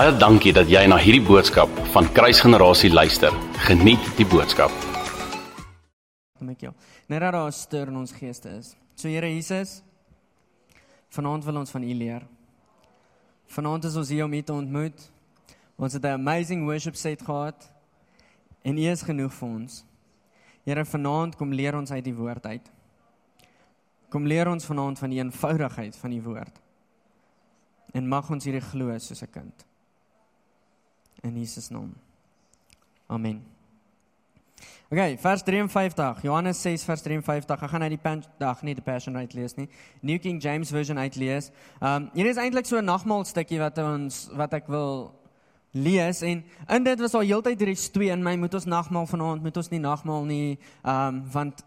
Baie dankie dat jy na hierdie boodskap van Kruisgenerasie luister. Geniet die boodskap. Dankie. Net dat daar 'n stuur in ons geeste is. So Here Jesus, vanaand wil ons van U leer. Vanaand is ons hier om U te ontmoet. Ons het 'n amazing worship set gehad en U is genoeg vir ons. Here, vanaand kom leer ons uit die woord uit. Kom leer ons vanaand van die eenvoudigheid van die woord. En mag ons hierdie glo soos 'n kind. In Jesus naam. Amen. Okay, vers 53. Johannes 6 vers 53. Ek gaan uit die dag nie die Passion uitlees nie. New King James version uitlees. Um hier is eintlik so 'n nagmaal stukkie wat ons wat ek wil lees en in dit was al heeltyd hierdie twee in my moet ons nagmaal vanaand moet ons nie nagmaal nie um want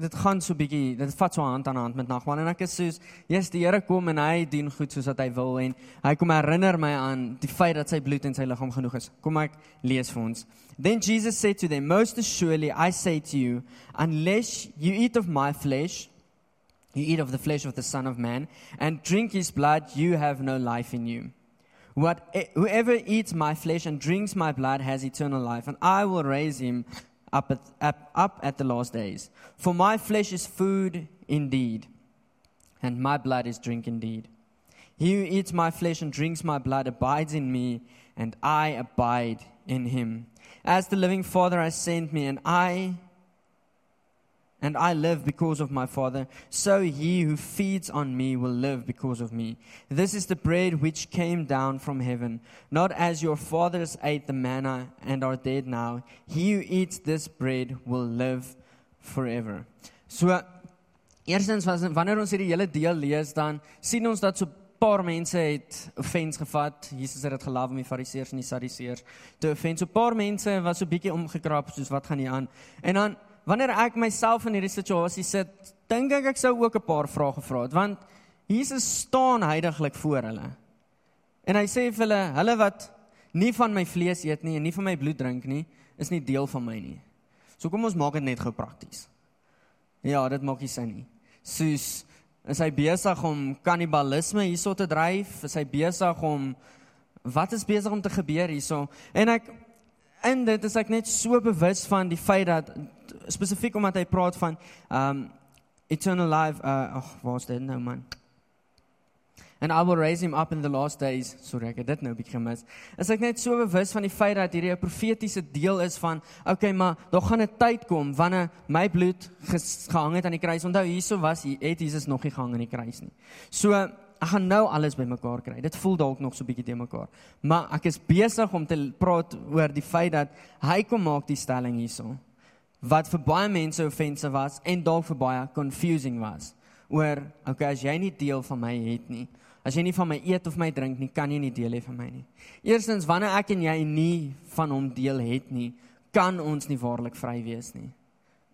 dit gaan so bietjie dit vat so hand aan hand met nagmaal. En ek is soos Jesus die Here kom en hy dien goed soos wat hy wil en hy kom herinner my aan die feit dat sy bloed en sy liggaam genoeg is. Kom ek lees vir ons. Then Jesus said to them most surely i say to you unless you eat of my flesh you eat of the flesh of the son of man and drink his blood you have no life in you. What eh, whoever eats my flesh and drinks my blood has eternal life and i will raise him up at, up, up at the last days. For my flesh is food indeed, and my blood is drink indeed. He who eats my flesh and drinks my blood abides in me, and I abide in him. As the living Father has sent me, and I and I live because of my Father, so he who feeds on me will live because of me. This is the bread which came down from heaven, not as your fathers ate the manna and are dead now. He who eats this bread will live forever. So, eerstens wanneer ons hierdie hele deel lees, dan sien ons dat so paar mense het offense gevat. Jesus het dit gelaaf met die fariseërs en die sadiseërs. Toe offense so paar mense was so bietjie omgekrap soos wat gaan nie aan. En dan wanneer ek myself in hierdie situasie sit, dink ek ek sou ook 'n paar vrae gevra het want Jesus staan heiliglik voor hulle. En hy sê vir hulle, hulle wat nie van my vlees eet nie en nie van my bloed drink nie, is nie deel van my nie. So kom ons maak dit net gou prakties. Ja, dit maak nie sin nie. Soos is hy besig om kannibalisme hierso te dryf? Is hy besig om wat is besig om te gebeur hierso? En ek in dit is ek net so bewus van die feit dat spesifiek omdat hy praat van um eternal life uh ag waar's dit nou man? And I will raise him up in the last days. Sorry ek het dit nou bietjie gemis is ek net so bewus van die feit dat hierdie 'n profetiese deel is van okay maar daar gaan 'n tyd kom wanneer my bloed gehang het aan die kruis. Onthou hierso was hy het Jesus nog nie gehang aan die kruis nie. So ek gaan nou alles bymekaar kry. Dit voel dalk nog so bietjie te mekaar. Maar ek is besig om te praat oor die feit dat hy kom maak die stelling hierso wat vir baie mense offensive was en dalk vir baie confusing was. Oor okay, as jy nie deel van my het nie, as jy nie van my eet of my drink nie, kan jy nie deel hê van my nie. Eerstens wanneer ek en jy nie van hom deel het nie, kan ons nie waarlik vry wees nie.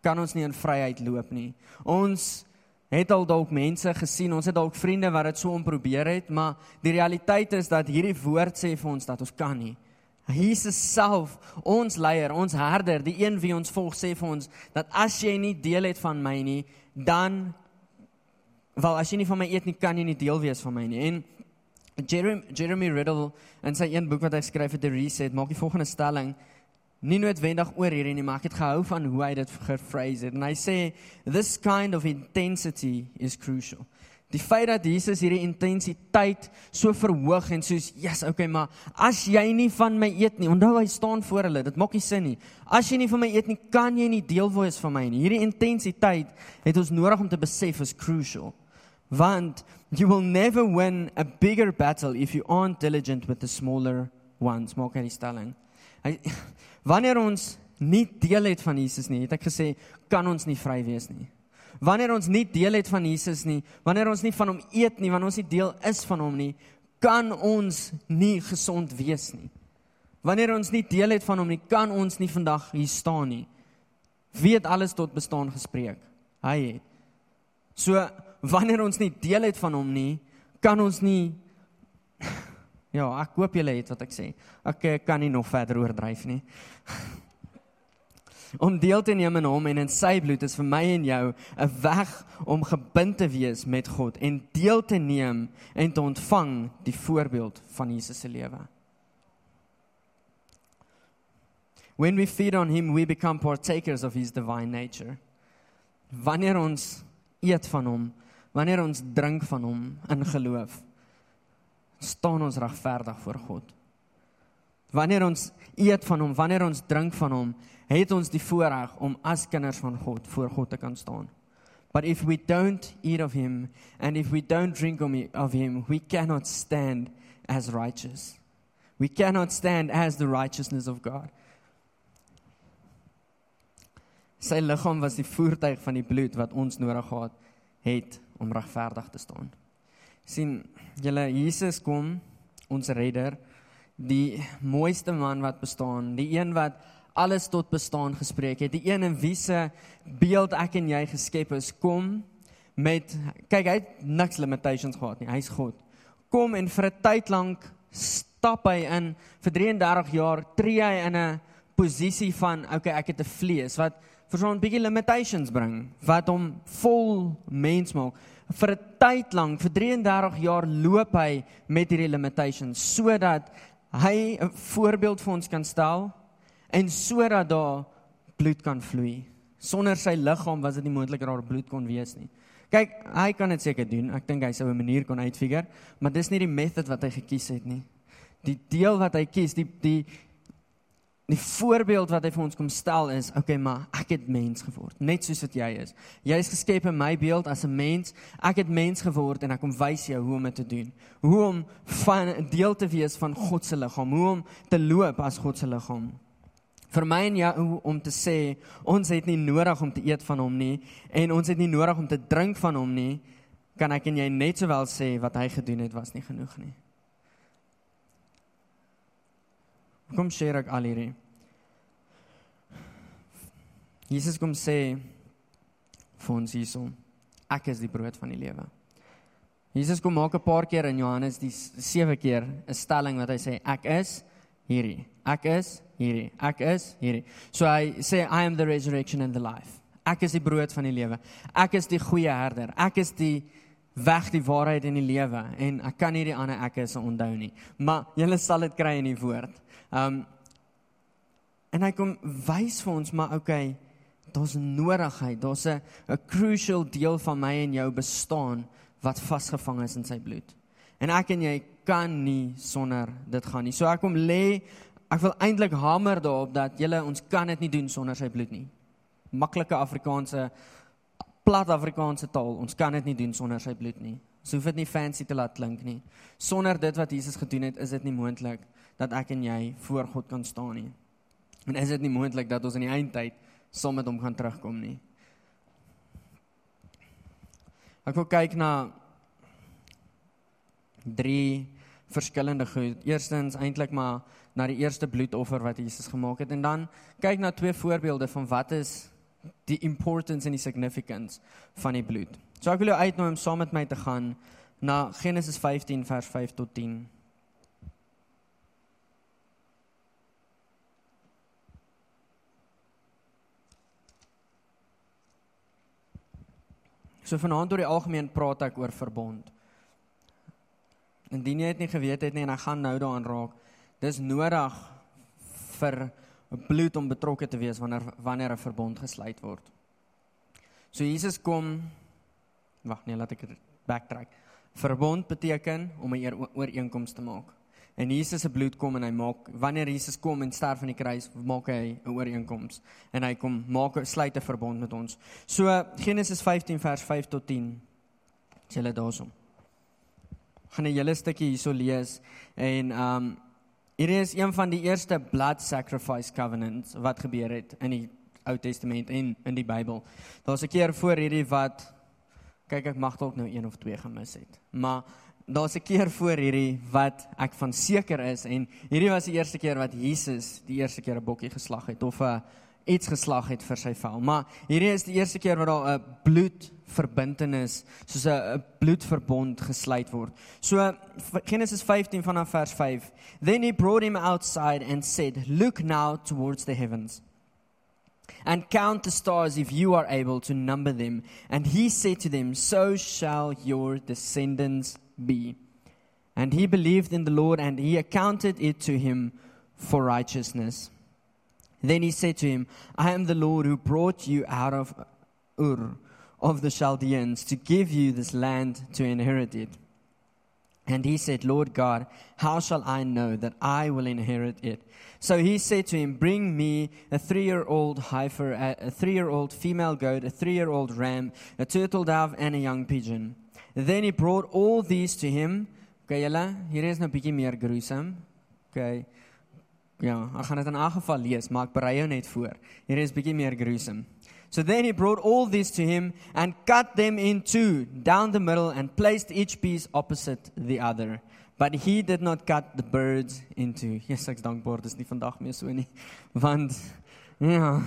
Kan ons nie in vryheid loop nie. Ons het al dalk mense gesien, ons het dalk vriende wat dit so omprobeer het, maar die realiteit is dat hierdie woord sê vir ons dat ons kan nie. Jesus self, ons leier, ons herder, die een wie ons volg, sê vir ons dat as jy nie deel het van my nie, dan wel as jy nie van my eet nie, kan jy nie deel wees van my nie. En Jeremy, Jeremy Riddle in sy een boek wat hy skryf het, The Reset, maak die volgende stelling nie noodwendig oor hierdie nie, maar ek het gehou van hoe hy dit gephrase het. En hy sê this kind of intensity is crucial. Die feit dat Jesus hierdie intensiteit so verhoog en soos, "Yes, okay, maar as jy nie van my eet nie, onthou hy staan voor hulle, dit maak nie sin nie. As jy nie van my eet nie, kan jy nie deel wees van my nie." Hierdie intensiteit het ons nodig om te besef is crucial. Want you will never win a bigger battle if you aren't diligent with the smaller ones. Maak hierdie stelling. Hy wanneer ons nie deel het van Jesus nie, het ek gesê, kan ons nie vry wees nie. Wanneer ons nie deel het van Jesus nie, wanneer ons nie van hom eet nie, wanneer ons nie deel is van hom nie, kan ons nie gesond wees nie. Wanneer ons nie deel het van hom nie, kan ons nie vandag hier staan nie. Wie het alles tot bestaan gespreek? Hy het. So wanneer ons nie deel het van hom nie, kan ons nie Ja, ek hoop julle het wat ek sê. Ek kan nie nog verder oordryf nie. Om deel te neem in hom en in sy bloed is vir my en jou 'n weg om gebind te wees met God en deel te neem en te ontvang die voorbeeld van Jesus se lewe. When we feed on him we become partakers of his divine nature. Wanneer ons eet van hom, wanneer ons drink van hom in geloof, staan ons regverdig voor God. Wanneer ons eet van hom, wanneer ons drink van hom, het ons die voorreg om as kinders van God voor God te kan staan. But if we don't eat of him and if we don't drink of him, we cannot stand as righteous. We cannot stand as the righteousness of God. Sy liggaam was die voertuig van die bloed wat ons nodig gehad het om regverdig te staan. sien julle Jesus kom ons redder, die mooiste man wat bestaan, die een wat alles tot bestaan gespreek het. Die een in wie se beeld ek en jy geskep is, kom met kyk hy het niks limitations gehad nie. Hy's God. Kom en vir 'n tyd lank stap hy in vir 33 jaar tree hy in 'n posisie van okay, ek het 'n vlees wat vir so 'n bietjie limitations bring wat hom vol mens maak. Vir 'n tyd lank, vir 33 jaar loop hy met hierdie limitations sodat hy 'n voorbeeld vir ons kan stel en sodat daar bloed kan vloei. Sonder sy liggaam was dit nie moontlik dat daar bloed kon wees nie. Kyk, hy kan dit seker doen. Ek dink hy sou 'n manier kon uitfigure, maar dis nie die method wat hy gekies het nie. Die deel wat hy kies, die die die voorbeeld wat hy vir ons kom stel is, okay, maar ek het mens geword, net soos wat jy is. Jy is geskep in my beeld as 'n mens. Ek het mens geword en ek kom wys jou hoe om dit te doen. Hoe om van deel te wees van God se liggaam, hoe om te loop as God se liggaam vir my en jou om te sê ons het nie nodig om te eet van hom nie en ons het nie nodig om te drink van hom nie. Kan ek en jy net sowel sê wat hy gedoen het was nie genoeg nie. Kom sê ek al hierdie. Jesus kom sê vir ons hierso ek is die brood van die lewe. Jesus kom maak 'n paar keer in Johannes die sewe keer 'n stelling wat hy sê ek is hierdie ek is hierdie. Ek is hierdie. So hy sê I am the resurrection and the life. Ek is die brood van die lewe. Ek is die goeie herder. Ek is die weg die waarheid en die lewe en ek kan nie die ander ek is onthou nie. Maar julle sal dit kry in die woord. Um en hy kom wys vir ons maar okay, daar's nodigheid. Daar's 'n 'n crucial deel van my en jou bestaan wat vasgevang is in sy bloed. En ek en jy kan nie sonder dit gaan nie. So ek kom lê Ek wil eintlik hamer daarop dat julle ons kan dit nie doen sonder sy bloed nie. Maklike Afrikaanse plat Afrikaanse taal, ons kan dit nie doen sonder sy bloed nie. Ons hoef dit nie fancy te laat klink nie. Sonder dit wat Jesus gedoen het, is dit nie moontlik dat ek en jy voor God kan staan nie. En is dit nie moontlik dat ons in die eindtyd saam met hom gaan terugkom nie. Ek wil kyk na drie verskillende goed. Eerstens eintlik maar na die eerste bloedoffer wat Jesus gemaak het en dan kyk na twee voorbeelde van wat is die importance en die significance van die bloed. So ek wil jou uitnooi om saam met my te gaan na Genesis 15 vers 5 tot 10. So vanaand oor die algemeen praat ek oor verbond. Indien jy dit nie geweet het nie en ek gaan nou daaraan raak, dis nodig vir bloed om betrokke te wees wanneer wanneer 'n verbond gesluit word. So Jesus kom Wag, nee, laat ek backtrack. Verbond beteken om 'n ooreenkoms te maak. En Jesus se bloed kom en hy maak wanneer Jesus kom en sterf aan die kruis, maak hy 'n ooreenkoms en hy kom maak 'n sluit 'n verbond met ons. So Genesis 15 vers 5 tot 10. Sê hulle daarsom gaan 'n hele stukkie hierso lees en um hierdie is een van die eerste blood sacrifice covenants wat gebeur het in die Ou Testament en in die Bybel. Daar's 'n keer voor hierdie wat kyk ek mag dalk nou een of twee gemis het. Maar daar's 'n keer voor hierdie wat ek van seker is en hierdie was die eerste keer wat Jesus die eerste keer 'n bokkie geslag het of 'n iets geslag het vir sy vel. Maar hierdie is die eerste keer wat daar 'n bloedverbintenis, soos 'n bloedverbond gesluit word. So Genesis 15 vanaf vers 5. Then he brought him outside and said, "Look now towards the heavens." And count the stars if you are able to number them. And he said to them, So shall your descendants be. And he believed in the Lord, and he accounted it to him for righteousness. Then he said to him, I am the Lord who brought you out of Ur of the Chaldeans to give you this land to inherit it. And he said, Lord God, how shall I know that I will inherit it? So he said to him, Bring me a three year old heifer, a three year old female goat, a three year old ram, a turtle dove, and a young pigeon. Then he brought all these to him. Okay, hier is bietjie meer gruesome. Okay. Ja, ek gaan dit in elk geval lees, maar ek berei jou net voor. Hier is 'n bietjie meer gruesome. So then he brought all these to him and cut them in two down the middle and placed each piece opposite the other. But he did not cut the birds into. Yes, ek's dankbaar dis nie vandag meer so nie. Want ja,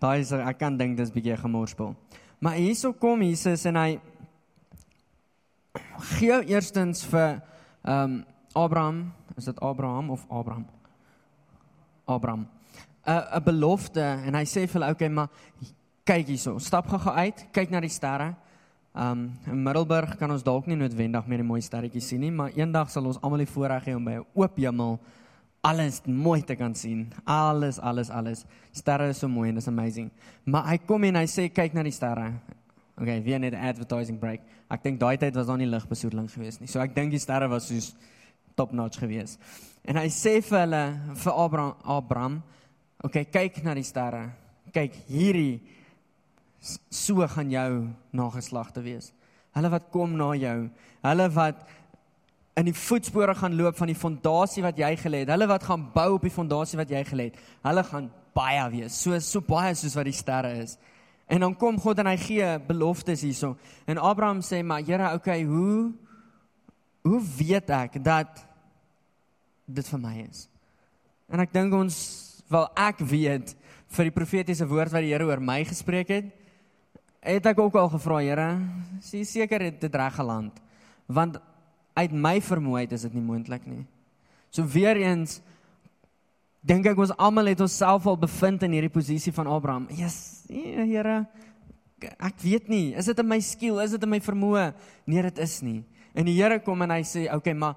daai is ek kan dink dis bietjie gemorspel. Maar hierso kom Jesus en hy gee eerstens vir ehm um, Abraham, is dit Abraham of Abraham? Abraham. 'n 'n belofte en hy sê vir hulle, "Oké, okay, maar kyk hierso, stap gou uit, kyk na die sterre. Um in Middelburg kan ons dalk nie noodwendig meer die mooi sterretjies sien nie, maar eendag sal ons almal die voorreg hê om by 'n oop hemel alles mooi te kan sien. Alles, alles, alles. Sterre is so mooi en is amazing. Maar hy kom en hy sê kyk na die sterre. Okay, weer net 'n advertising break. Ek dink daai tyd was daar nie ligbesoedeling geweest nie. So ek dink die sterre was soos top notch geweest. En hy sê vir hulle vir Abraham, Abraham, okay, kyk na die sterre. Kyk hierdie so gaan jou nageslagte wees. Hulle wat kom na jou, hulle wat in die voetspore gaan loop van die fondasie wat jy gelê het, hulle wat gaan bou op die fondasie wat jy gelê het, hulle gaan baie wees, so so baie soos wat die sterre is. En dan kom God en hy gee beloftes hierso. En Abraham sê maar Here, okay, hoe hoe weet ek dat dit vir my is? En ek dink ons wel ek weet vir die profetiese woord wat die Here oor my gespreek het het ek ook al gevra, Here, sê seker het dit reg geland. Want uit my vermoeidheid is dit nie moontlik nie. So weer eens dink ek ons almal het onsself al bevind in hierdie posisie van Abraham. Jesus, nee, Here, ek weet nie, is dit in my skill, is dit in my vermoë? Nee, dit is nie. En die Here kom en hy sê, "Oké, okay, maar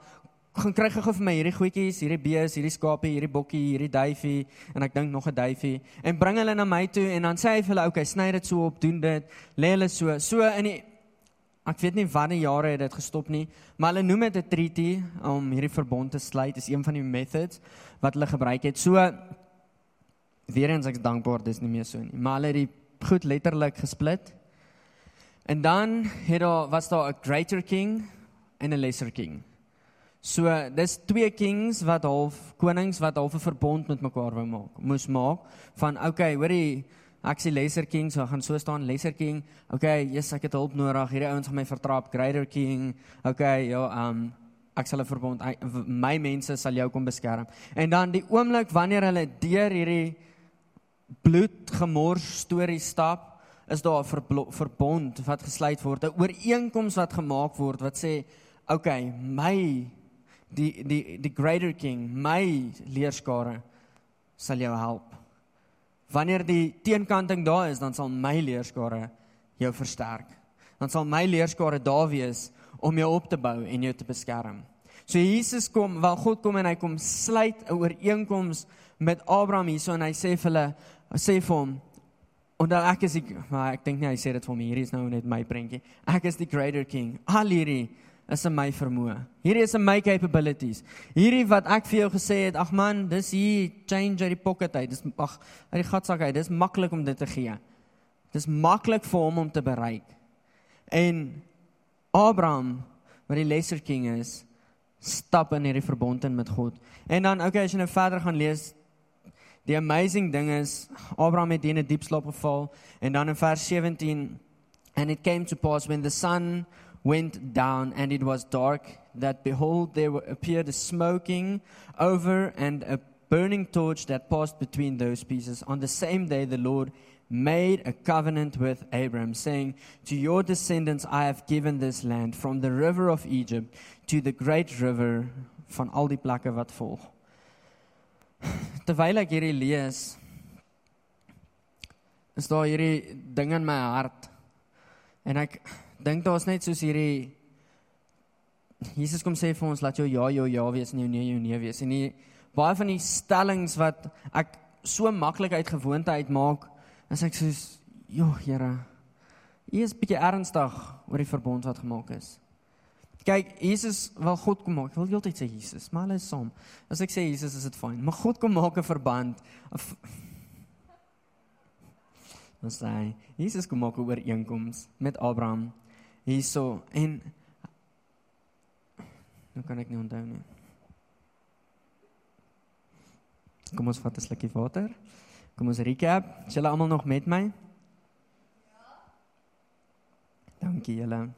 gaan kry gou vir my hierdie goedjies, hierdie bees, hierdie skapie, hierdie bokkie, hierdie duifie en ek dink nog 'n duifie en bring hulle na my toe en dan sê hy vir hulle, "Oké, okay, sny dit so op, doen dit, lê hulle so." So in die ek weet nie wanneer jare het dit gestop nie, maar hulle noem dit 'n treaty om hierdie verbond te sluit. Dis een van die methods wat hulle gebruik het. So weer eens ek dankbaar dis nie meer so nie, maar hulle het die goed letterlik gesplit. En dan het daar was daar 'n greater king en 'n lesser king. So dis twee kings wat half konings wat half 'n verbond met mekaar wou maak. Moes maak van okay, hoorie ek sê lesser king, so gaan so staan lesser king. Okay, yes, ek het hulp nodig. Hierdie ouens gaan my vertrap. Greater king. Okay, ja, um ek sal 'n verbond my mense sal jou kom beskerm. En dan die oomblik wanneer hulle deur hierdie bloed gemors storie stap, is daar 'n verbond wat gesluit word, 'n ooreenkoms wat gemaak word wat sê, okay, my die die die greater king my leerskare sal jou help. Wanneer die teenkanting daar is, dan sal my leerskare jou versterk. Dan sal my leerskare daar wees om jou op te bou en jou te beskerm. So Jesus kom, wel God kom en hy kom sluit 'n ooreenkoms met Abraham hierso en hy sê vir hulle sê vir hom dan ek is ek maar ek dink nie hy sê dit vir my hierdie is nou net my prentjie. Ek is die greater king. Al hierdie is in my vermoë. Hierdie is in my capabilities. Hierdie wat ek vir jou gesê het, ag man, dis hier change uit die pocket uit. Dis ag uit die gatsak uit. Dis maklik om dit te gee. Dis maklik vir hom om te bereik. En Abraham, wat die lesser king is, stap in hierdie verbond in met God. En dan okay, as jy nou verder gaan lees, die amazing ding is Abraham het in 'n diep slaap geval en dan in vers 17 and it came to pass when the sun went down, and it was dark, that behold, there appeared a smoking over and a burning torch that passed between those pieces. On the same day, the Lord made a covenant with Abram, saying, To your descendants I have given this land, from the river of Egypt to the great river van al die plekke wat volg. Terwyl ek hierdie lees, is daar hierdie ding in my hart. En ek dink daar's net soos hierdie Jesus kom sê vir ons laat jou ja jou ja wees en jou nee jou nee wees. En die baie van die stellings wat ek so maklik uit gewoonte uitmaak, as ek soos, "Jo, Here, U is bietjie ernstig oor die verbond wat gemaak is." Kyk, Jesus wil God kom maak. Ek wil heeltyd sê Jesus, maar hulle is saam. As ek sê Jesus is dit fyn, maar God kom maak 'n verband. Ons sê Jesus kom maak 'n ooreenkoms met Abraham hierso en nou kan ek nie onthou nie. Kom ons vat 'n slukkie water. Kom ons recap. Is julle almal nog met my? Ja. Dankie julle.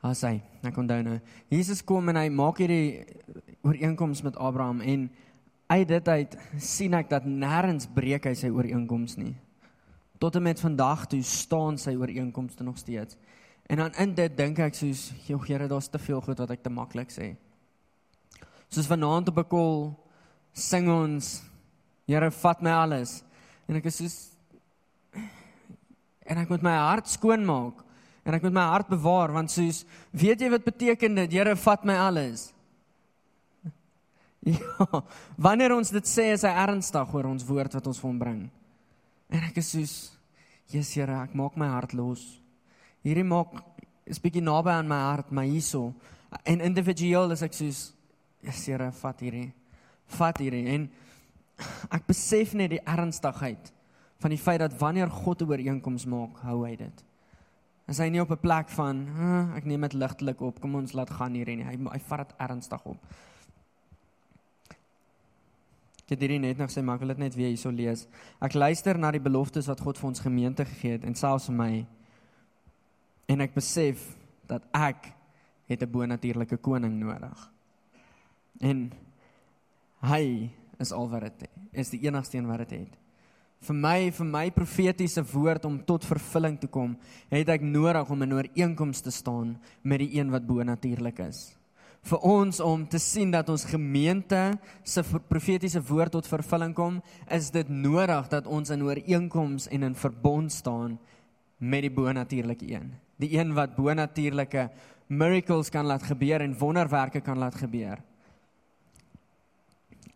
Asai, ek onthou nou. Jesus kom en hy maak hierdie ooreenkoms met Abraham en uit dit uit sien ek dat nêrens breek hy sy ooreenkoms nie. Tot en met vandag toe staan sy ooreenkomste nog steeds. En dan in dit dink ek soos, "Jo Here, daar's te veel goed wat ek te maklik sê." Soos vanaand op 'n kol sing ons, "Here, vat my alles." En ek is soos en ek moet my hart skoon maak en ek moet my hart bewaar want soos weet jy wat beteken dit Here vat my alles Ja wanneer ons dit sê is hy ernstig oor ons woord wat ons vir hom bring en ek is soos Jesus Here ek maak my hart los hierdie maak is bietjie naby aan my hart, maar hierso en individueel is ek soos yes, Here, vat hierdie. Vat hierdie en ek besef net die ernstigheid van die feit dat wanneer God 'n ooreenkoms maak, hou hy dit. As hy nie op 'n plek van, ah, ek neem dit ligtelik op, kom ons laat gaan hierdie nie. Hy hy vat dit ernstig op. Ek het hierdie net nog sê, maar ek wil dit net weer hierso lees. Ek luister na die beloftes wat God vir ons gemeente gegee het en selfs vir my En ek besef dat ek het 'n bonatuurlike koning nodig. En hy is al wat dit is die enigste een wat dit het. Vir my vir my profetiese woord om tot vervulling te kom, het ek nodig om in ooreenkoms te staan met die een wat bonatuurlik is. Vir ons om te sien dat ons gemeente se profetiese woord tot vervulling kom, is dit nodig dat ons in ooreenkoms en in verbond staan met die bonatuurlike een die een wat bonatuurlike miracles kan laat gebeur en wonderwerke kan laat gebeur.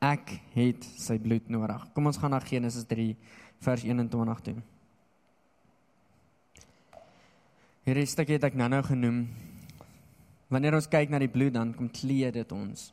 Ek het sy bloed nodig. Kom ons gaan na Genesis 3 vers 21 toe. Hierdie stukkie het ek nou-nou genoem. Wanneer ons kyk na die bloed dan kom kleed dit ons.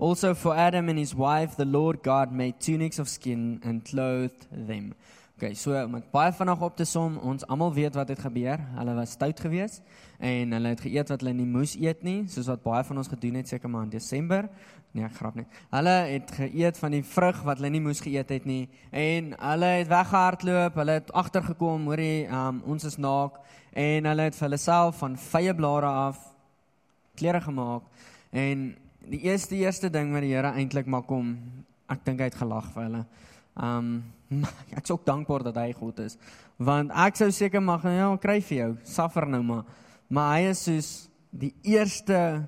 Also for Adam and his wife the Lord God made tunics of skin and clothed them. Okay, so om dit baie vinnig op te som, ons almal weet wat het gebeur. Hulle was stout geweest en hulle het geëet wat hulle nie moes eet nie, soos wat baie van ons gedoen het seker maar in Desember. Nee, grap net. Hulle het geëet van die vrug wat hulle nie moes geëet het nie en hulle het weggehardloop, hulle het agtergekom, hoorie, um, ons is naak en hulle het vir hulle self van vye blare af klere gemaak en die eerste eerste ding wat die Here eintlik maak kom, ek dink hy het gelag vir hulle. Um ek is ook dankbaar dat hy God is. Want ek sou seker mag ja, kry vir jou, suffer nou maar. Maar hy is soos die eerste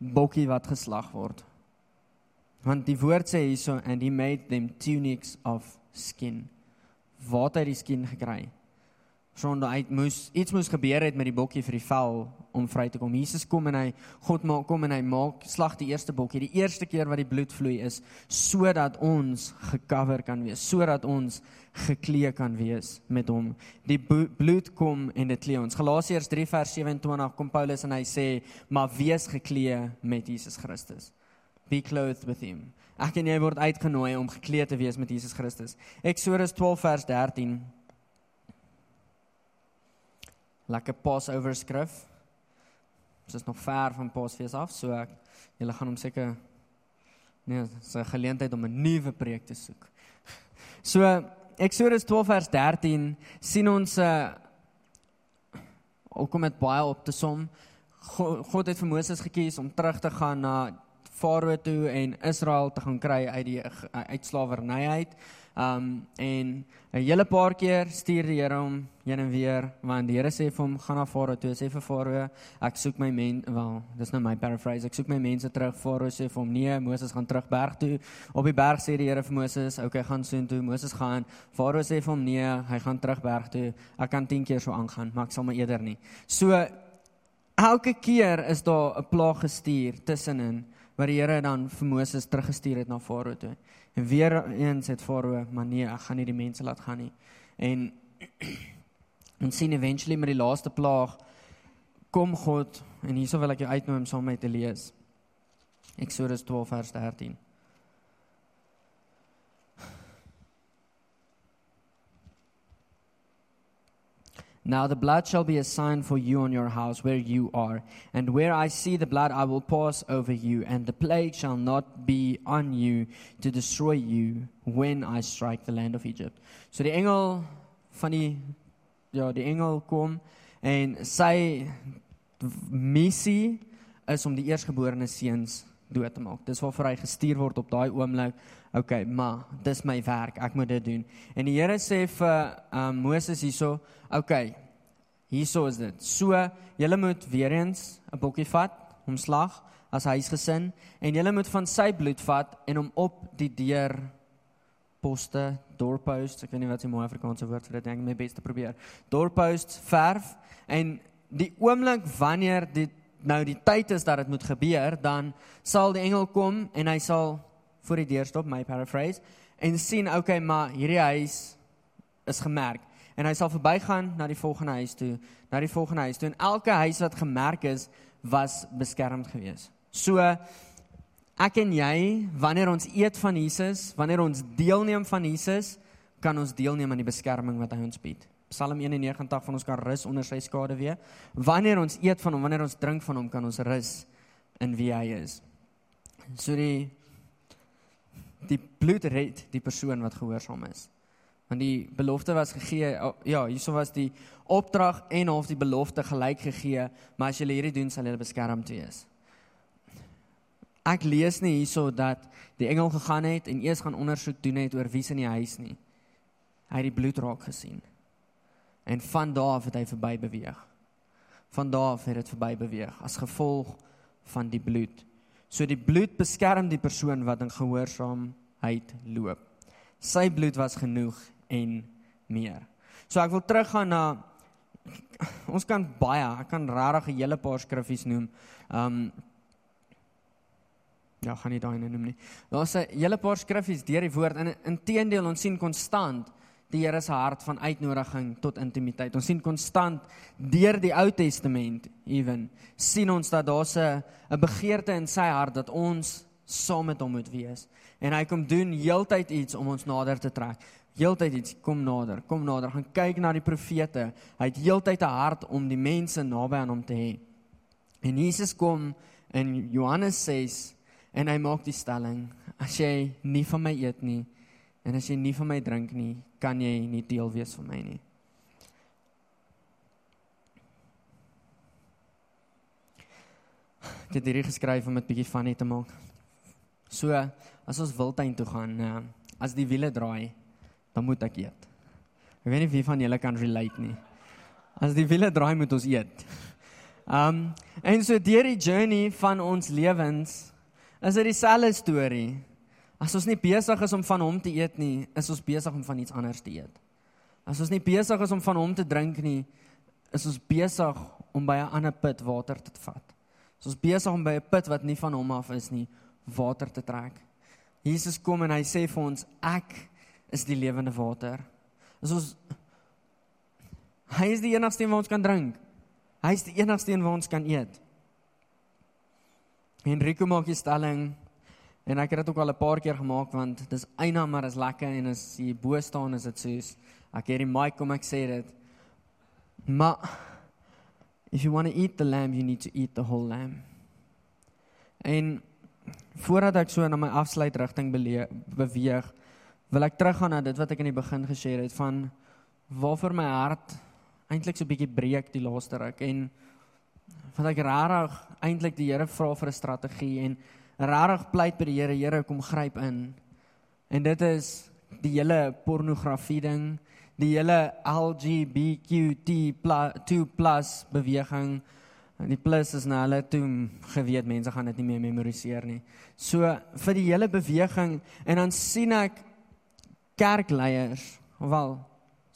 bokkie wat geslag word. Want die woord sê hierso and he made them tunics of skin. Waar het hy die skin gekry? sonde uit moes iets moes gebeur het met die bokkie vir die vel om vry te kom. Jesus kom en hy God maak kom en hy maak slag die eerste bokkie, die eerste keer wat die bloed vloei is sodat ons gecover kan wees, sodat ons geklee kan wees met hom. Die bloed kom en dit klee ons. Galasiërs 3 vers 27 kom Paulus en hy sê, "Maar wees geklee met Jesus Christus." Be clothed with him. Ek en jy word uitgenooi om geklee te wees met Jesus Christus. Eksodus 12 vers 13 lekker Passover skrif. Ons is nog ver van Paasfees af, so ek julle gaan hom seker nee, dis 'n geleentheid om 'n nuwe preek te soek. So Eksodus 12 vers 13 sien ons 'n uh, ook om dit baie op te som. God, God het vir Moses gekies om terug te gaan na Farao toe en Israel te gaan kry uit die uitslawerny uit. Um en 'n hele paar keer stuur die Here hom heen en weer want die Here sê vir hom gaan na Farao toe sê vir Farao ek soek my men wel dis nou my paraphrase ek soek my mense terug. Farao sê vir hom nee Moses gaan terug berg toe. Op die berg sê die Here vir Moses okay gaan soontoe Moses gaan. Farao sê vir hom nee hy gaan terug berg toe. Ek kan 10 keer so aangaan maar ek sal maar eerder nie. So elke keer is daar 'n plaag gestuur tussenin wat die Here dan vir Moses teruggestuur het na Farao toe. En weer eens het Farao, maar nee, ek gaan nie die mense laat gaan nie. En ons sien eventually met die laaste plaag kom God en hierso wil ek jou uitnooi om saam met my te lees. Eksodus 12 vers 13. Now the blood shall be a sign for you on your house where you are, and where I see the blood I will pass over you, and the plague shall not be on you to destroy you when I strike the land of Egypt. So die engel van die ja, die engel kom en sy missie is om die eersgeborene dood te maak. Dis waarvoor hy gestuur word op daai oomblik. Okay, maar dis my werk. Ek moet dit doen. En die Here sê vir um, Moses hierso, okay. Hierso is dit. So, julle moet weer eens 'n bokkie vat, hom slag as huisgesin en julle moet van sy bloed vat en hom op die deur poste, doorpost, ek weet nie wat se mooi Afrikaanse woord vir dit dink, my bes probeer. Doorpost verf en die oomblik wanneer dit nou die tyd is dat dit moet gebeur, dan sal die engel kom en hy sal voor die deur stop, my paraphrase, en sien, okay, maar hierdie huis is gemerk en hy sal verbygaan na die volgende huis toe, na die volgende huis toe en elke huis wat gemerk is, was beskermd geweest. So ek en jy, wanneer ons eet van Jesus, wanneer ons deelneem van Jesus, kan ons deelneem aan die beskerming wat hy ons bied. Psalm 91 van ons kan rus onder sy skade weer. Wanneer ons eet van hom, wanneer ons drink van hom, kan ons rus in wie hy is. So die die bloed red die persoon wat gehoorsaam is. Want die belofte was gegee, ja, hierso was die opdrag en half die belofte gelyk gegee, maar as julle hierdie doen, sal julle beskermd wees. Ek lees nie hierso dat die engel gegaan het en eers gaan ondersoek doen het oor wie's in die huis nie. Hy het die bloed raak gesien. En van daar af het hy verby beweeg. Van daar af het dit verby beweeg as gevolg van die bloed. So die bloed beskerm die persoon wat in gehoorsaamheid loop. Sy bloed was genoeg en meer. So ek wil teruggaan na ons kan baie, ek kan regtig 'n hele paar skriffies noem. Um Ja, gaan nie daai noem nie. Daar's 'n hele paar skriffies deur die woord en inteendeel ons sien konstant die Here se hart van uitnodiging tot intimiteit. Ons sien konstant deur die Ou Testament ewen sien ons dat daar 'n 'n begeerte in sy hart dat ons saam met hom moet wees. En hy kom doen heeltyd iets om ons nader te trek. Heeltyd iets kom nader, kom nader, gaan kyk na die profete. Hy het heeltyd 'n hart om die mense naby aan hom te hê. En Jesus kom in Johannes 6 en hy maak die stelling: As jy nie van my eet nie en as jy nie van my drink nie, kan jy nie deel wees van my nie. Ek het hierdie geskryf om dit bietjie funny te maak. So, as ons wildtuin toe gaan, uh, as die wiele draai, dan moet ek eet. Ek weet nie wie van julle kan relate nie. As die wiele draai, moet ons eet. Um en so deur die journey van ons lewens is dit dieselfde storie. As ons nie besig is om van hom te eet nie, is ons besig om van iets anders te eet. As ons nie besig is om van hom te drink nie, is ons besig om by 'n ander put water te vat. As ons besig om by 'n put wat nie van hom af is nie, water te trek. Jesus kom en hy sê vir ons, ek is die lewende water. As ons Hy is die enigste een wat ons kan drink. Hy is die enigste een wat ons kan eet. Enrico maak die stelling En ek het dit ook al 'n paar keer gemaak want dis eina maar is lekker en as jy bo staan is dit soos ek het die mic kom ek sê dit. Maar if you want to eat the lamb you need to eat the whole lamb. En voordat ek so na my afsluit rigting beweeg, wil ek teruggaan na dit wat ek in die begin gesê het van waarvoor my hart eintlik so 'n bietjie breek die laaste ruk en wat ek regtig eintlik die Here vra vir 'n strategie en regtig pleit by die Here, Here kom gryp in. En dit is die hele pornografie ding, die hele LGBTQ2+ beweging. En die plus is nou hulle toe geweet mense gaan dit nie meer memoriseer nie. So vir die hele beweging en dan sien ek kerkleiers, wel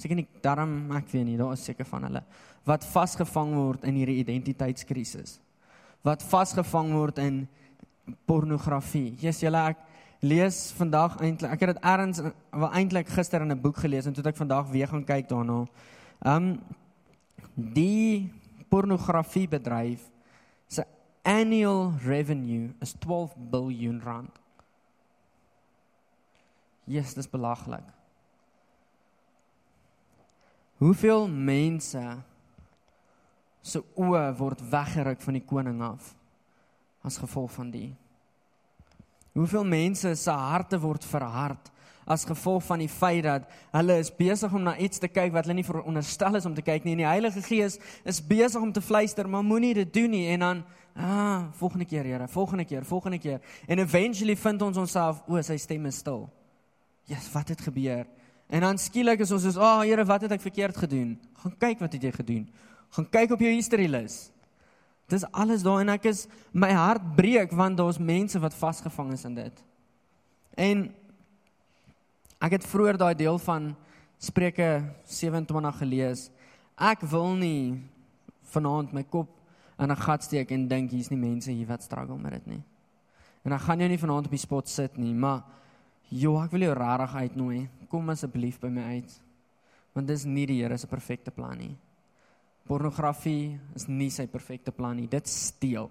seker nie daarom ek weet nie, daar is seker van hulle wat vasgevang word in hierdie identiteitskrisis. Wat vasgevang word in pornografie. Jesus, julle ek lees vandag eintlik ek het dit eers wel eintlik gister in 'n boek gelees en toe ek vandag weer gaan kyk daarna. Um die pornografiebedryf se annual revenue is 12 biljoen rand. Jesus, dis belaglik. Hoeveel mense se oë word weggeruk van die koning af as gevolg van die? Hoeveel mense se harte word verhard as gevolg van die feit dat hulle is besig om na iets te kyk wat hulle nie veronderstel is om te kyk nie en die Heilige Gees is besig om te fluister maar moenie dit doen nie en dan ah volgende keer Here volgende keer volgende keer en eventually vind ons onsself o sy stem is stil Ja, yes, wat het gebeur? En dan skielik is ons soos, "Ag, oh, Here, wat het ek verkeerd gedoen?" Gaan kyk wat het jy gedoen. Gaan kyk op jou history lys. Dis alles daar en ek is my hart breek want daar's mense wat vasgevang is in dit. En ek het vroeër daai deel van Spreuke 27 gelees. Ek wil nie vanaand my kop in 'n gat steek en dink hier's nie mense hier wat struggle met dit nie. En ek gaan jou nie vanaand op die spot sit nie, maar Jo, ek wil jou rarig uitnooi. Kom asseblief by my uit. Want dis nie die Here se perfekte plan nie. Pornografie is nie sy perfekte plan nie. Dit steel.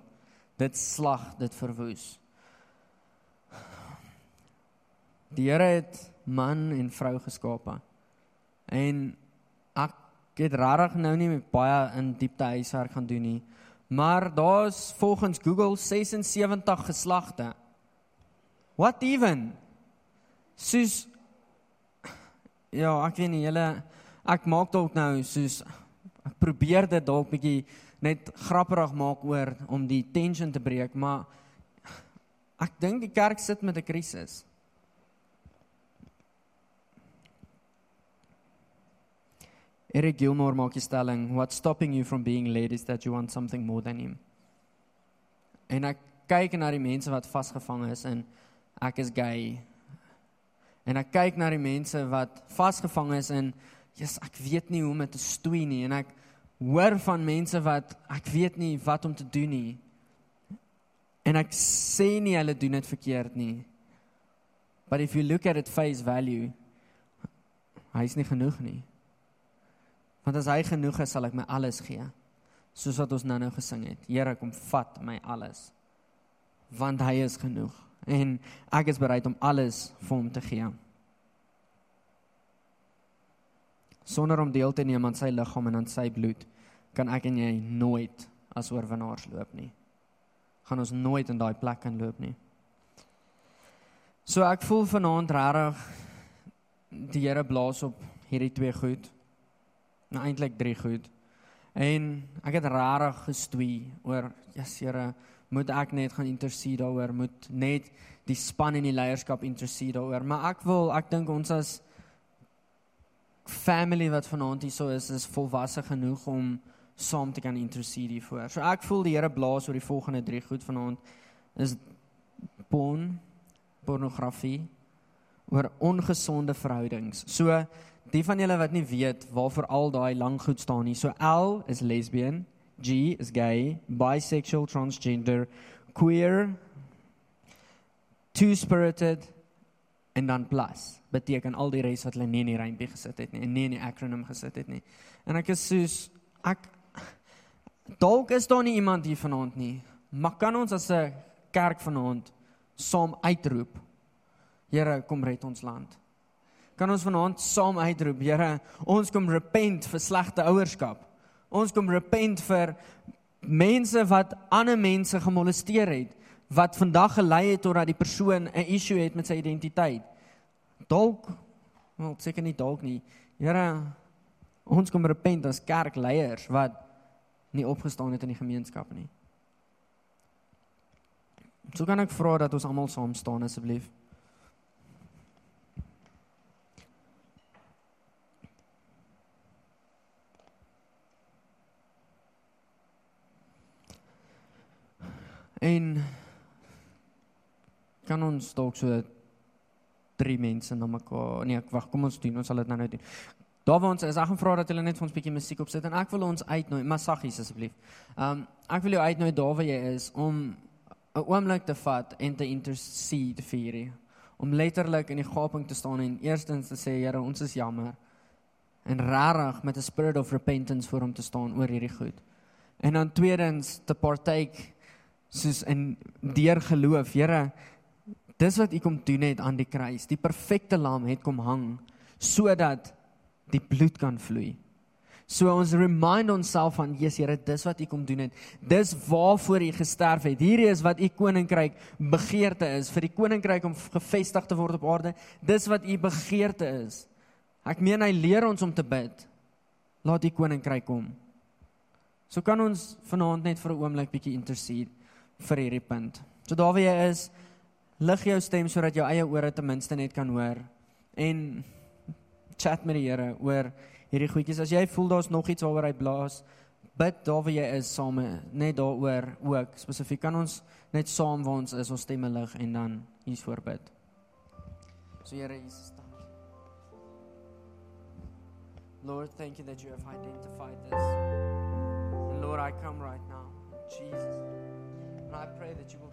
Dit slag, dit verwoes. Die Here het man en vrou geskape. En ek het rarig nou nie baie in diepte huiswerk gaan doen nie. Maar daar's volgens Google 76 geslagte. What even? soos ja, ek weet nie, julle ek maak dalk nou soos ek probeer dit dalk bietjie net grapperig maak oor om die tension te breek, maar ek dink die kerk sit met 'n krisis. Eric Gilmore maak die stelling, what's stopping you from being led is that you want something more than him. En ek kyk na die mense wat vasgevang is en ek is gay En ek kyk na die mense wat vasgevang is in Jesus, ek weet nie hoe om dit te stoei nie en ek hoor van mense wat ek weet nie wat om te doen nie. En ek sê nie hulle doen dit verkeerd nie. But if you look at it face value, hy is nie genoeg nie. Want as hy genoeg is, sal ek my alles gee. Soos wat ons nou-nou gesing het. Here, kom vat my alles. Want hy is genoeg en ek is bereid om alles vir hom te gee. Sonder om deel te neem aan sy liggaam en aan sy bloed, kan ek en jy nooit as oorwinnaars loop nie. Gaan ons nooit in daai plek kan loop nie. So ek voel vanaand regtig die Here blaas op hierdie twee goed. Nou eintlik drie goed. En ek het regtig gestoei oor, Here, moet ek net gaan intercede daaroor, moet net die span en die leierskap intercede daaroor. Maar ek wil, ek dink ons as family wat vanaand hier so is, is volwasse genoeg om saam te kan intercede hiervoor. So ek voel die Here blaas oor die volgende drie goed vanaand is porn, pornografie, oor ongesonde verhoudings. So die van julle wat nie weet waarvoor al daai lang goed staan nie. So L is lesbian, G is gay, bisexual, transgender, queer, two-spirited en dan plus beteken al die res wat hulle nie in die rympie gesit het nie en nie in die akroniem gesit het nie. En ek is soos ek dalk is daar nie iemand hier vanaand nie, maar kan ons as 'n kerk vanaand saam uitroep Here kom red ons land. Kan ons vanaand saam uitroep Here, ons kom repent vir slegte ouerskap. Ons kom repent vir mense wat ander mense gemolesteer het wat vandag gelei het tot dat die persoon 'n issue het met sy identiteit. Dalk, wel seker nie dalk nie. Here, ons kom repent as kerkleiers wat nie opgestaan het in die gemeenskap nie. So kan ek vra dat ons almal saam staan asseblief. En kan ons dalk so drie mense na mekaar nee, ek wag, kom ons doen, ons sal dit nou nou doen. Daar waar ons is, ek gaan vra dat hulle net vir ons 'n bietjie musiek opsit en ek wil ons uitnooi, maar saggies asseblief. Um ek wil jou uitnooi daar waar jy is om 'n oomblik te vat en te intercede vir hierdie om letterlik in die gaping te staan en eerstens te sê Here, ons is jammer en rarig met 'n spirit of repentance voor hom te staan oor hierdie goed. En dan tweedens te partake soos in deur geloof, Here, dis wat U kom doen het aan die kruis. Die perfekte lam het kom hang sodat die bloed kan vloei. So ons remind onsself van Jesus Here, dis wat U kom doen het. Dis waarvoor U gesterf het. Hierdie is wat U koninkryk begeerte is vir die koninkryk om gevestig te word op aarde. Dis wat U begeerte is. Ek meen hy leer ons om te bid. Laat U koninkryk kom. So kan ons vanaand net vir 'n oomblik bietjie intercede vir hierdie punt. So daar waar jy is, lig jou stem sodat jou eie ore ten minste net kan hoor en chat met die Here oor hierdie goedjies. As jy voel daar's nog iets waaroor hy blaas, bid daar waar jy is saam net daaroor ook. Spesifiek kan ons net saam waar ons is, ons stemme lig en dan hier voorbid. So Here Jesus. Lord, thank you that you have identified this. And Lord, I come right now, Jesus. And I pray that you will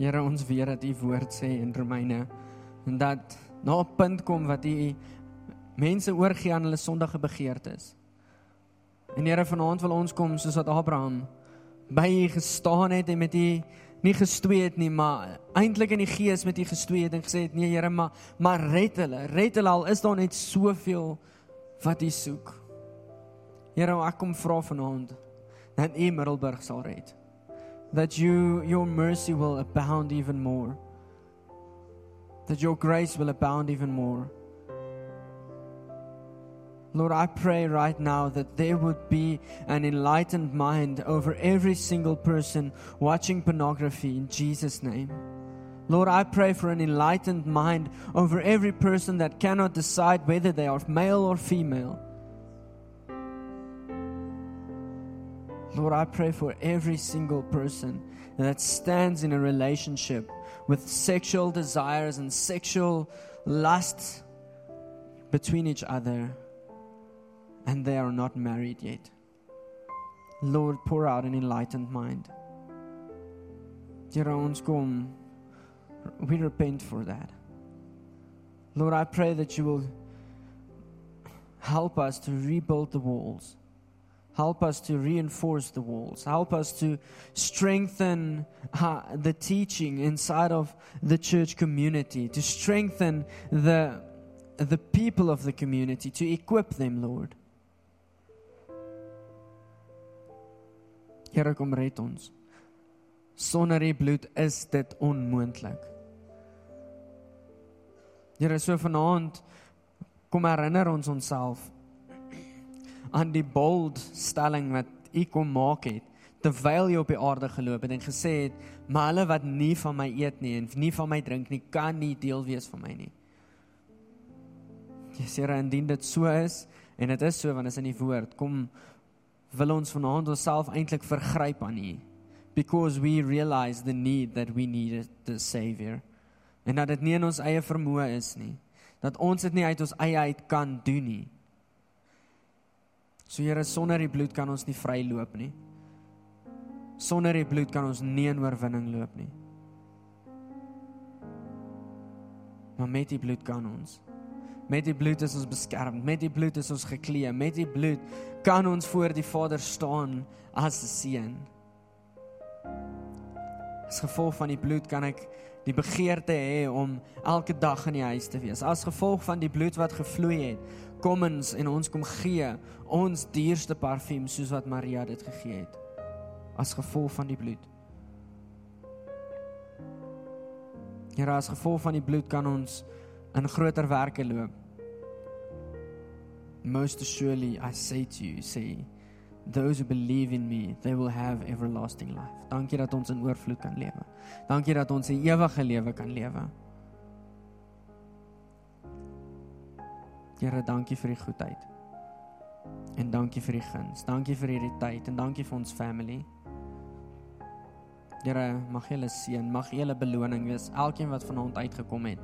Here ons weet dat u woord sê in Romeine en dat na 'n punt kom wat u mense oorgee aan hulle sondige begeertes. En Here vanaand wil ons kom soos wat Abraham by u gestaan het en met u nie gestoei het nie, maar eintlik in die gees met u gestoei het en gesê het nee Here, maar maar red hulle, red hulle al is daar net soveel wat u soek. Here, ek kom vra vanaand dat u Middelburg sal red that you your mercy will abound even more that your grace will abound even more Lord, I pray right now that there would be an enlightened mind over every single person watching pornography in Jesus' name. Lord, I pray for an enlightened mind over every person that cannot decide whether they are male or female. Lord, I pray for every single person that stands in a relationship with sexual desires and sexual lust between each other and they are not married yet. Lord, pour out an enlightened mind. We repent for that. Lord, I pray that you will help us to rebuild the walls Help us to reinforce the walls. Help us to strengthen uh, the teaching inside of the church community, to strengthen the, the people of the community, to equip them, Lord. Here kom red ons. Sonder u bloed is dit onmoontlik. Here, so vanaand kom herinner ons onsself aan die bold stelling wat U kom maak het terwyl jy op die aarde geloop het en gesê het, "Maar hulle wat nie van my eet nie en nie van my drink nie, kan nie deel wees van my nie." Ja, Here, indien dit so is en dit is so want dit is in die woord, kom wil ons vanaand onsself eintlik vergryp aan U because we realize the need that we need the savior. En dat dit nie in ons eie vermoë is nie. Dat ons dit nie uit ons eie uit kan doen nie. So Here, sonder die bloed kan ons nie vry loop nie. Sonder die bloed kan ons nie in oorwinning loop nie. Maar met die bloed kan ons. Met die bloed is ons beskerm, met die bloed is ons geklee, met die bloed kan ons voor die Vader staan as 'n seun. As gevolg van die bloed kan ek die begeerte hê om elke dag in die huis te wees. As gevolg van die bloed wat gevloei het, kom ons en ons kom gee ons duurste parfuum soos wat Maria dit gegee het. As gevolg van die bloed. Here, as gevolg van die bloed kan ons in groter werke loop. Most surely I say to you, say those who believe in me, they will have everlasting life. Dankie dat ons in oorvloed kan lewe. Dankie dat ons 'n ewige lewe kan lewe. Here, dankie vir die goedheid. En dankie vir die guns. Dankie vir hierdie tyd en dankie vir ons family. Here, mag julle seën, mag julle beloning wees. Elkeen wat vanaand uitgekom het,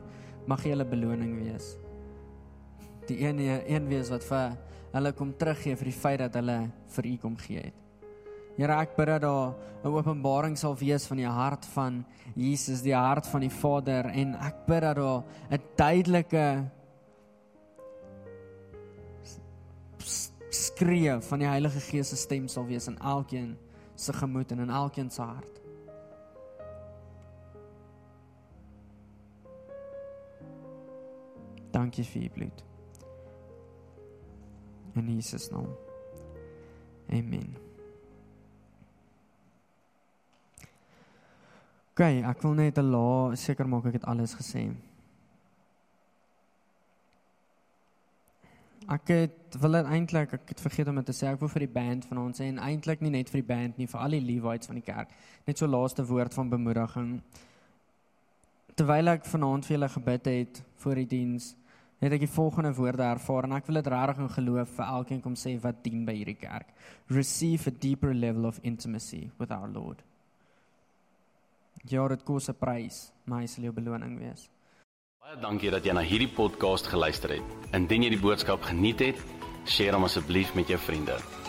mag julle beloning wees. Die een een wees wat vir hulle kom teruggee vir die feit dat hulle vir u kom gee het. Here, ek bid dat daar 'n openbaring sal wees van die hart van Jesus, die hart van die Vader en ek bid dat daar 'n duidelike skree van die Heilige Gees se stem sal wees in elkeen se gemoed en in elkeen se hart. Dankie vir u bloed. In Jesus naam. Amen. OK, ek wil net 'n la seker maak ek het alles gesê. Ek het wil eintlik ek het vergeet om dit te sê ek wil vir die band van ons en eintlik nie net vir die band nie vir al die Levites van die kerk net so laaste woord van bemoediging terwyl ek vanaand vir julle gebid het voor die diens het ek die volgende woorde ervaar en ek wil dit regtig in geloof vir elkeen kom sê wat dien by hierdie kerk receive a deeper level of intimacy with our lord Ja, dit kos 'n prys, maar hy sal jou beloning wees. Baie dankie dat jy na hierdie podcast geluister het. Indien jy die boodskap geniet het, deel hom asseblief met jou vriende.